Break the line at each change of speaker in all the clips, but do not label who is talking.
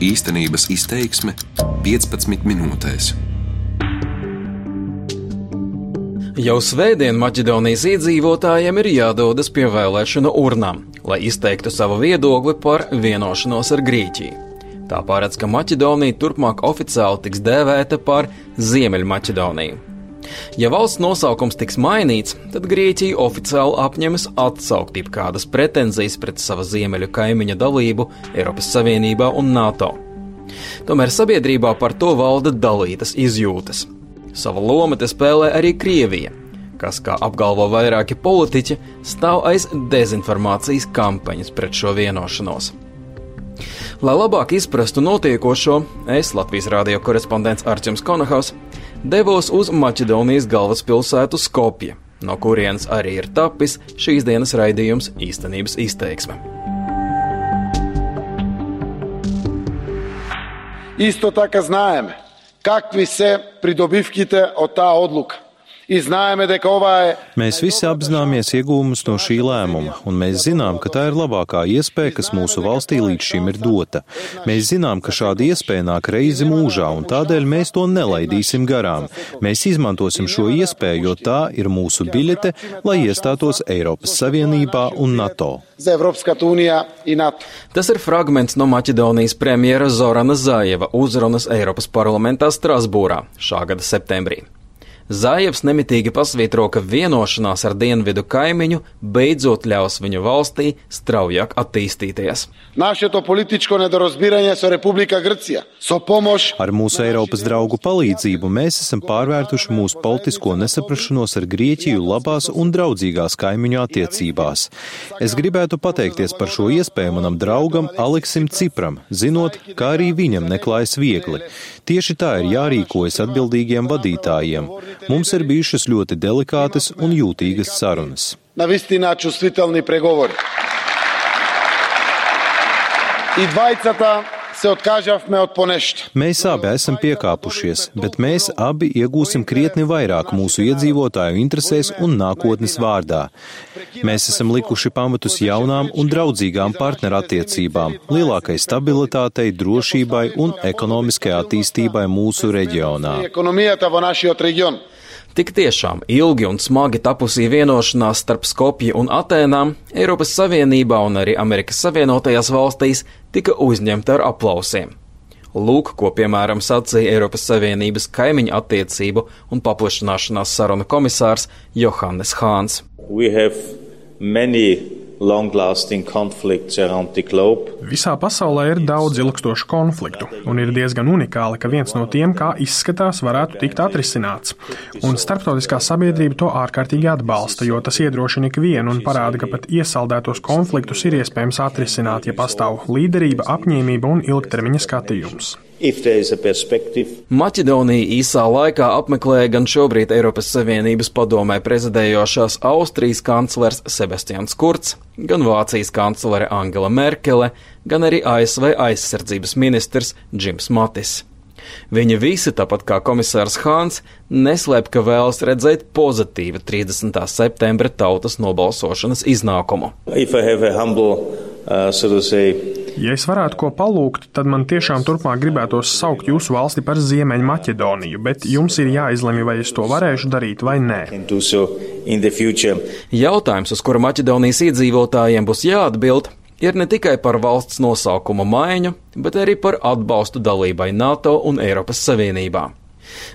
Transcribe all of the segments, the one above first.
Īstenības izteiksme 15 minūtēs.
Jau svētdien Maķedonijas iedzīvotājiem ir jādodas pie vēlēšanu urnām, lai izteiktu savu viedokli par vienošanos ar Grieķiju. Tā paredz, ka Maķedonija turpmāk oficiāli tiks dēvēta par Ziemeļmaķedoniju. Ja valsts nosaukums tiks mainīts, tad Grieķija oficiāli apņemas atsaukt jebkādas pretenzijas pret sava ziemeļu kaimiņa dalību Eiropas Savienībā un NATO. Tomēr sabiedrībā par to valda dalītas izjūtas. Sava loma te spēlē arī Krievija, kas, kā apgalvo vairāki politiķi, stāv aiz dezinformācijas kampaņas pret šo vienošanos. Lai labāk izprastu notiekošo, es Latvijas radio korespondents Arčuns Konahaus devos uz Maķedonijas galvaspilsētu Skopje, no kurienes arī ir tapis šīs dienas raidījums īstenības izteiksme.
Isto така знаеме какви се придобивките од таа одлука.
Mēs visi apzināmies iegūmus no šī lēmuma, un mēs zinām, ka tā ir labākā iespēja, kas mūsu valstī līdz šim ir dota. Mēs zinām, ka šāda iespēja nāk reizi mūžā, un tādēļ mēs to nelaidīsim garām. Mēs izmantosim šo iespēju, jo tā ir mūsu biļete, lai iestātos Eiropas Savienībā un NATO.
Tas ir fragments no Maķedonijas premjera Zorana Zājeva uzrunas Eiropas parlamentā Strasbūrā šā gada septembrī. Zājevs nemitīgi pasvītro, ka vienošanās ar dienvidu kaimiņu beidzot ļaus viņu valstī straujāk attīstīties.
Ar mūsu Eiropas draugu palīdzību mēs esam pārvērtuši mūsu politisko nesaprašanos ar Grieķiju labās un draudzīgās kaimiņu attiecībās. Es gribētu pateikties par šo iespēju manam draugam Aleksim Cipram, zinot, ka arī viņam neklājas viegli. Tieši tā ir jārīkojas atbildīgiem vadītājiem. Mums ir bijušas ļoti delikātas un jūtīgas sarunas.
Nav istinā čustitālni pregovori. I dvajcata
Mēs abi esam piekāpušies, bet mēs abi iegūsim krietni vairāk mūsu iedzīvotāju interesēs un nākotnes vārdā. Mēs esam likuši pamatus jaunām un draudzīgām partnerattiecībām, lielākai stabilitātei, drošībai un ekonomiskai attīstībai mūsu reģionā.
Tik tiešām ilgi un smagi tapusī vienošanās starp Skopju un Atēnām Eiropas Savienībā un arī Amerikas Savienotajās valstīs tika uzņemta ar aplausiem. Lūk, ko piemēram sacīja Eiropas Savienības kaimiņu attiecību un paplašināšanās sarunu komisārs Johannes Hāns.
Visā pasaulē ir daudz ilgstošu konfliktu, un ir diezgan unikāli, ka viens no tiem, kā izskatās, varētu tikt atrisināts. Un starptautiskā sabiedrība to ārkārtīgi atbalsta, jo tas iedrošina ikvienu un parāda, ka pat iesaldētos konfliktus ir iespējams atrisināt, ja pastāv līderība, apņēmība un ilgtermiņa skatījums.
Maķedonija īsā laikā apmeklēja gan šobrīd Eiropas Savienības padomē prezidējošās Austrijas kanclers Sebastians Kurts, gan Vācijas kanclere Angela Merkele, gan arī ASV aizsardzības ministrs Džims Matis. Viņi visi, tāpat kā komisārs Hāns, neslēp, ka vēlas redzēt pozitīvu 30. septembra tautas nobalsošanas iznākumu. Humble,
uh, so say, Ja es varētu ko palūgt, tad man tiešām turpmāk gribētos saukt jūsu valsti par Ziemeļu Maķedoniju, bet jums ir jāizlemj, vai es to varēšu darīt vai nē.
Jautājums, uz kuru Maķedonijas iedzīvotājiem būs jāatbild, ir ne tikai par valsts nosaukuma maiņu, bet arī par atbalstu dalībai NATO un Eiropas Savienībā.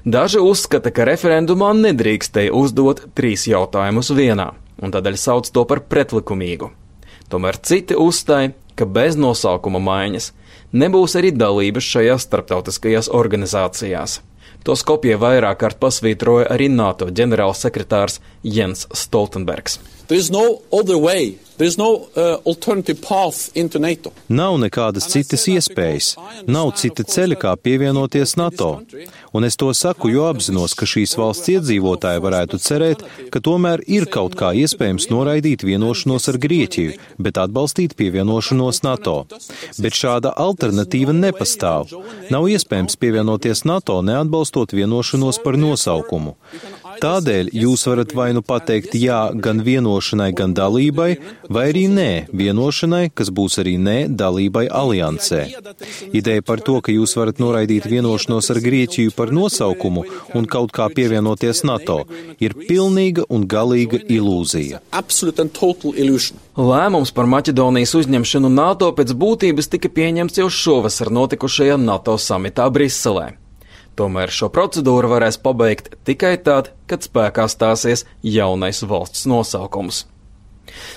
Daži uzskata, ka referendumā nedrīkstēja uzdot trīs jautājumus vienā, un tādēļ sauc to par pretlikumīgu. Tomēr citi uzstāja, ka bez nosaukuma maiņas nebūs arī dalības šajās starptautiskajās organizācijās. To Skopje vairāk kārt pasvītroja arī NATO ģenerālsekretārs Jens Stoltenbergs.
No no, uh, nav nekādas citas iespējas, nav cita ceļa, kā pievienoties NATO. Un es to saku, jo apzinos, ka šīs valsts iedzīvotāji varētu cerēt, ka tomēr ir kaut kā iespējams noraidīt vienošanos ar Grieķiju, bet atbalstīt pievienošanos NATO. Bet šāda alternatīva nepastāv. Nav iespējams pievienoties NATO neatbalstot vienošanos par nosaukumu. Tādēļ jūs varat vai nu pateikt jā gan vienošanai, gan dalībai, vai arī nē vienošanai, kas būs arī nē dalībai aliansē. Ideja par to, ka jūs varat noraidīt vienošanos ar Grieķiju par nosaukumu un kaut kā pievienoties NATO, ir pilnīga un galīga ilūzija.
Lēmums par Maķedonijas uzņemšanu NATO pēc būtības tika pieņemts jau šovasar notikušajā NATO samitā Briselē. Tomēr šo procedūru varēs pabeigt tikai tad, kad spēkā stāsies jaunais valsts nosaukums.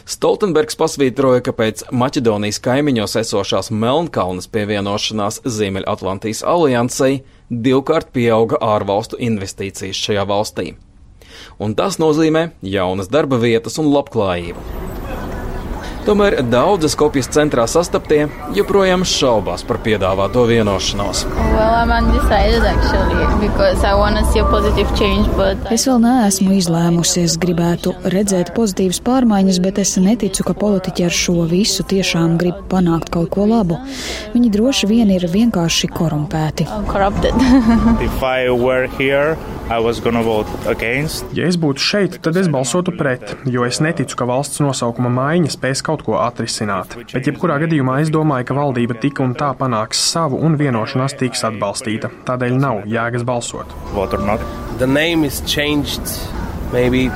Stoltenbergs pasvītroja, ka pēc Maķedonijas kaimiņos esošās Melnkalnes pievienošanās Ziemeļatlantijas aliansei divkārt pieauga ārvalstu investīcijas šajā valstī. Un tas nozīmē jaunas darba vietas un labklājību. Tomēr daudzas kopijas centrā sastaptie joprojām šaubās par piedāvāto vienošanos.
Well, actually, change, but...
Es vēl neesmu izlēmusi. Es gribētu redzēt pozitīvas pārmaiņas, bet es neticu, ka politiķi ar šo visu tiešām grib panākt kaut ko labu. Viņi droši vien ir vienkārši korumpēti.
Ja es būtu šeit, tad es balsotu pret, jo es neticu, ka valsts nosaukuma maiņa spēs kaut ko atrisināt. Bet jebkurā gadījumā es domāju, ka valdība tik un tā panāks savu un vienošanās tiks atbalstīta. Tādēļ nav jēgas balsot.
Maybe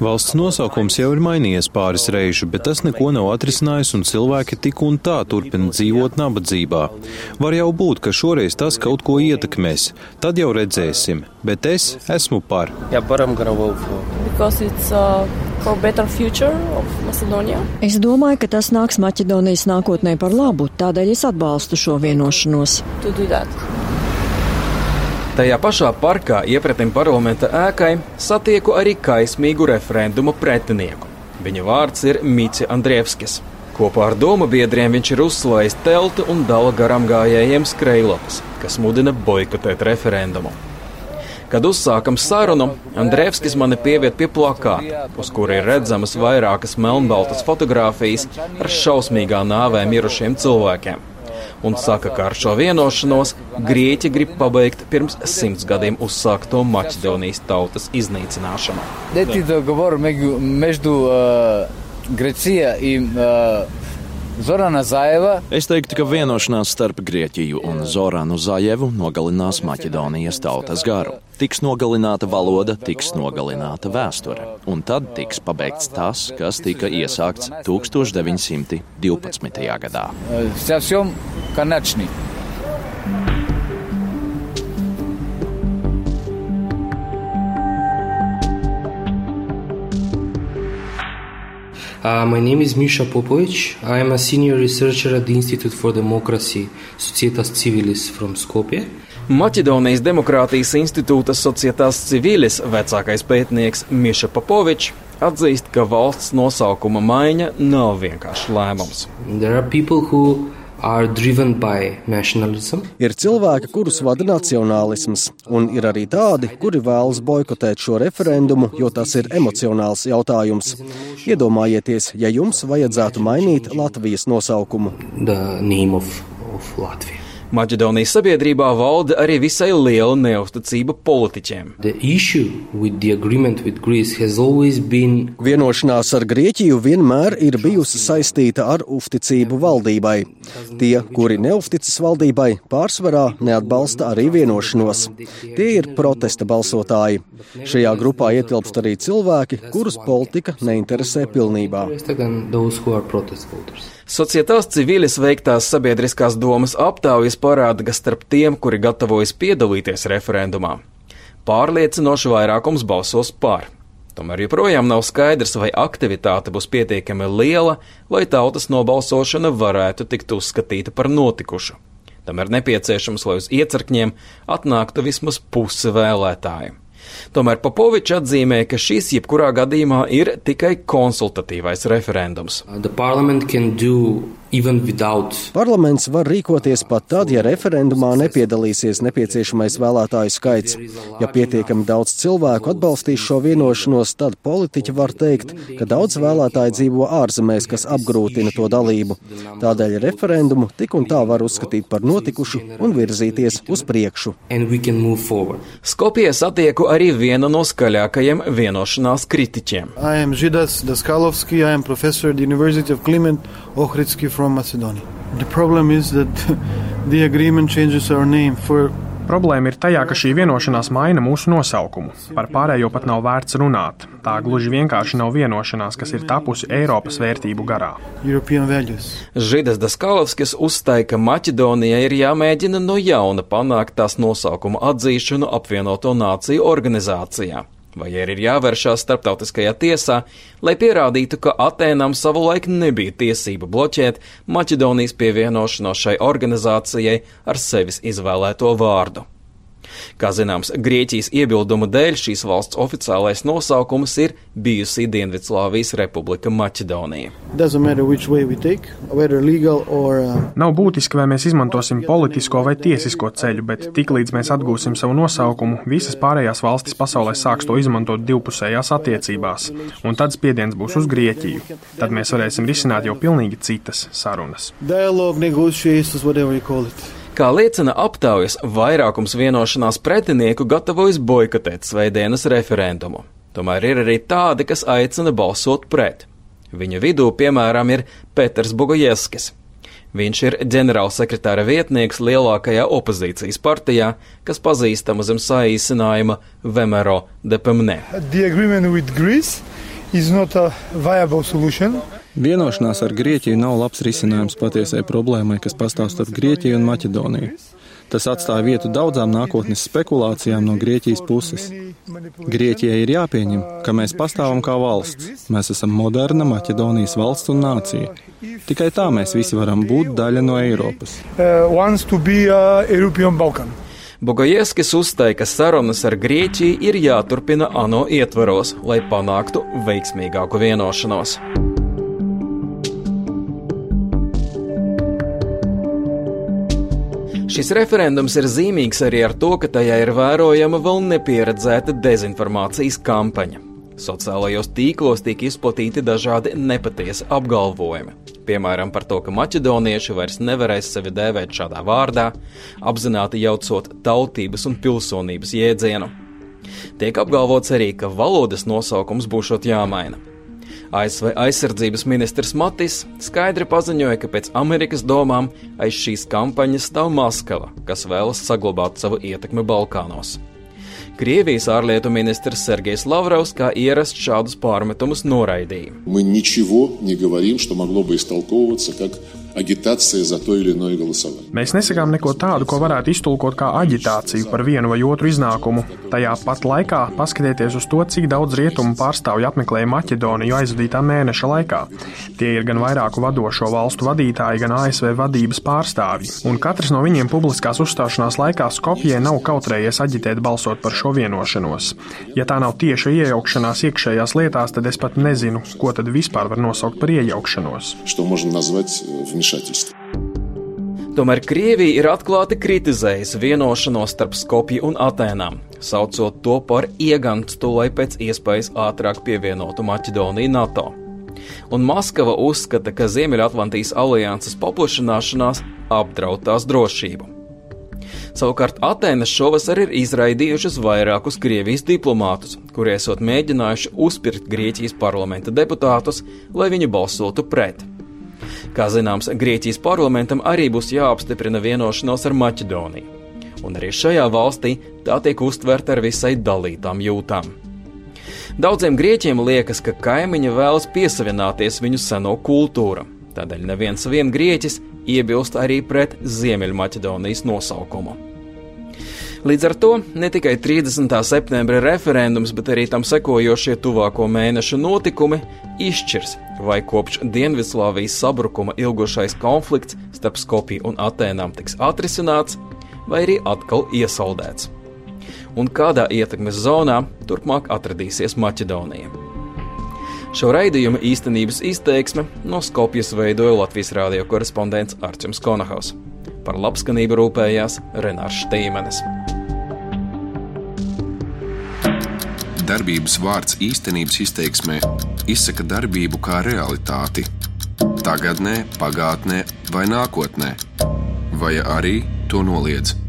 Valsts nosaukums jau ir mainījies pāris reižu, bet tas neko nav atrisinājis, un cilvēki tik un tā turpina dzīvot nabadzībā. Var jau būt, ka šoreiz tas kaut ko ietekmēs. Tad jau redzēsim, bet es esmu par.
Yeah,
Es domāju, ka tas nāks Maķedonijas nākotnē par labu, tādēļ es atbalstu šo vienošanos.
Tajā pašā parkā iepratim parlamenta ēkai satieku arī kaismīgu referendumu pretinieku. Viņa vārds ir Mīci Andrievskis. Kopā ar domu biedriem viņš ir uzslēdzis telti un dala garām gājējiem skrejlapus, kas mudina boikotēt referendumu. Kad uzsākam sarunu, Andrēvskis mani pieviet pie plakāta, uz kura ir redzamas vairākas melnbaltas fotogrāfijas ar šausmīgā nāvē mirušiem cilvēkiem un saka, ka ar šo vienošanos Grieķi grib pabeigt pirms simts gadiem uzsākto Maķedonijas tautas iznīcināšanu.
Grecija i uh, Zorana Zājeva.
Es teiktu, ka vienošanās starp Grieķiju un Zoranu Zajevu nogalinās Maķedonijas tautas garu. Tiks nogalināta valoda, tiks nogalināta vēsture, un tad tiks pabeigts tas, kas tika iesākts 1912. gadā.
Uh, my name is Misha Popovic. I am a senior researcher at the Institute for Democracy, Societas Civilis from Skopje.
Maķedonijas Demokrātijas institūta Societas Civilis vecākais pētnieks Miša Popovičs atzīst, ka valsts nosaukuma maiņa nav vienkāršs lēmums.
Ir cilvēki, kurus vada nacionālisms, un ir arī tādi, kuri vēlas boikotēt šo referendumu, jo tas ir emocionāls jautājums. Iedomājieties, ja jums vajadzētu mainīt Latvijas nosaukumu.
Maķedonijas sabiedrībā valda arī visai liela neusticība politiķiem.
Been... Vienošanās ar Grieķiju vienmēr ir bijusi saistīta ar uzticību valdībai. Tie, kuri neusticas valdībai, pārsvarā neatbalsta arī vienošanos. Tie ir protesta balsotāji. Šajā grupā ietilpst arī cilvēki, kurus politika neinteresē pilnībā.
Societās civilis veiktās sabiedriskās domas aptaujas parāda, ka starp tiem, kuri gatavojas piedalīties referendumā, pārliecinoši vairākums balsos par. Tomēr joprojām nav skaidrs, vai aktivitāte būs pietiekami liela, lai tautas nobalsošana varētu tikt uzskatīta par notikušu. Tam ir nepieciešams, lai uz iecirkņiem atnāktu vismaz puse vēlētāju. Tomēr Popovičs atzīmē, ka šis jebkurā gadījumā ir tikai konsultatīvais referendums.
Without...
Parlaments var rīkoties pat tad, ja referendumā nepiedalīsies nepieciešamais vēlētāju skaits. Ja pietiekami daudz cilvēku atbalstīs šo vienošanos, tad politiķi var teikt, ka daudz vēlētāju dzīvo ārzemēs, kas apgrūtina to dalību. Tādēļ referendumu tik un tā var uzskatīt par notikušu un virzīties uz priekšu.
Skopijā satieku arī vienu no skaļākajiem vienošanās kritiķiem.
Židas Daskalovski, I am professor at the University of Kliment Ohridski from Macedonia. The problem is that the agreement changes our name for
Problēma ir tajā, ka šī vienošanās maina mūsu nosaukumu. Par pārējo pat nav vērts runāt. Tā gluži vienkārši nav vienošanās, kas ir tapusi Eiropas vērtību garā.
Židas Daskalovskis uzstāja, ka Maķedonijai ir jāmēģina no jauna panākt tās nosaukuma atzīšanu apvienoto nāciju organizācijā vai arī ir jāvēršās starptautiskajā tiesā, lai pierādītu, ka Atēnām savulaik nebija tiesība bloķēt Maķedonijas pievienošanos šai organizācijai ar sevis izvēlēto vārdu. Kā zināms, Grieķijas iebildumu dēļ šīs valsts oficiālais nosaukums ir bijusī Dienvidslāvijas republika Maķedonija.
Take, or, uh...
Nav būtiski, vai mēs izmantosim politisko vai tiesisko ceļu, bet tiklīdz mēs atgūsim savu nosaukumu, visas pārējās valstis pasaulē sāks to izmantot divpusējās attiecībās, un tad spiediens būs uz Grieķiju. Tad mēs varēsim risināt jau pilnīgi citas sarunas.
Dialogue, negotiations, whatever you call it.
Kā liecina aptaujas, vairākums vienošanās pretinieku gatavojas boikotēt Svētdienas referendumu. Tomēr ir arī tādi, kas aicina balsot pret. Viņa vidū, piemēram, ir Peters Bogojevskis. Viņš ir ģenerālsekretāra vietnieks lielākajā opozīcijas partijā, kas pazīstama zem saīsinājuma Vemero de Pemne.
Vienošanās ar Grieķiju nav labs risinājums patiesai problēmai, kas pastāv starp Grieķiju un Maķedoniju. Tas atstāja vietu daudzām nākotnes spekulācijām no Grieķijas puses. Grieķijai ir jāpieņem, ka mēs pastāvam kā valsts. Mēs esam moderna Maķedonijas valsts un nācija. Tikai tā mēs visi varam būt daļa no Eiropas.
Bogojevskis uzstāja, ka sarunas ar Grieķiju ir jāturpina ANO ietvaros, lai panāktu veiksmīgāku vienošanos. Šis referendums ir zīmīgs arī ar to, ka tajā ir vērojama vēl nepieredzēta dezinformācijas kampaņa. Sociālajos tīklos tiek izplatīti dažādi nepatiesi apgalvojumi. Piemēram, par to, ka maķedonieši vairs nevarēs sevi dēvēt šādā vārdā, apzināti jaucot tautības un pilsonības jēdzienu. Tiek apgalvots arī, ka valodas nosaukums būšot jāmaina. ASV aizsardzības ministrs Matis skaidri paziņoja, ka pēc Amerikas domām aiz šīs kampaņas stāv Maskava, kas vēlas saglabāt savu ietekmi Balkānos. Krievijas ārlietu ministrs Sergejs Lavrovs kā ierasts šādus pārmetumus noraidīja. Мы ничего не говорим, что могло бы истолковываться как agitācija za to или иное голосование.
Mēs nesakām neko tādu, ko varētu iztulkot kā aģitāciju par vienu vai otru iznākumu. Tajā pat laikā paskatieties uz to, cik daudz rietumu pārstāvju apmeklēja Maķedoniju aizvadītā mēneša laikā. Tie ir gan vairāku vadošo valstu vadītāji, gan ASV vadības pārstāvji, un katrs no viņiem publiskās uzstāšanās laikā Skopjē nav kautrējies aģitēt balsot par šo vienošanos. Ja tā nav tieša iejaukšanās iekšējās lietās, tad es pat nezinu, ko tad vispār var nosaukt par iejaukšanos.
Tomēr Krievija ir atklāti kritizējusi vienošanos starp Skopju un Atēnām, saucot to par ieganstu, lai pēc iespējas ātrāk pievienotu Maķedoniju NATO. Un Maskava uzskata, ka Ziemeļatlantijas alianses paplašināšanās apdraud tās drošību. Savukārt Atēnas šovasar ir izraidījušas vairākus Krievijas diplomātus, kuri esot mēģinājuši uzpirkt Grieķijas parlamenta deputātus, lai viņi balsotu pret. Kā zināms, Grieķijas parlamentam arī būs jāapstiprina vienošanos ar Maķedoniju. Un arī šajā valstī tā tiek uztverta ar visai dalītām jūtām. Daudziem grieķiem liekas, ka kaimiņi vēlas piesavināties viņu seno kultūru. Tādēļ neviens vien grieķis iebilst arī pret Ziemeļmaķedonijas nosaukumu. Līdz ar to ne tikai 30. septembra referendums, bet arī tam sekojošie tuvāko mēnešu notikumi izšķirs, vai kopš Dienvidslāvijas sabrukuma ilgošais konflikts starp Skopiju un Atēnām tiks atrisināts, vai arī atkal iesaldēts. Un kādā ietekmes zonā turpmāk atradīsies Maķedonija. Šo raidījumu īstenības izteiksme no Skopjas veidoja Latvijas rādio korespondents Arčuns Konahaus. Par labskanību rūpējās Renārs Štīmenes.
Darbības vārds īstenības izteiksmē izsaka darbību kā realitāti. Tagatnē, pagātnē vai nākotnē, vai arī to noliedz.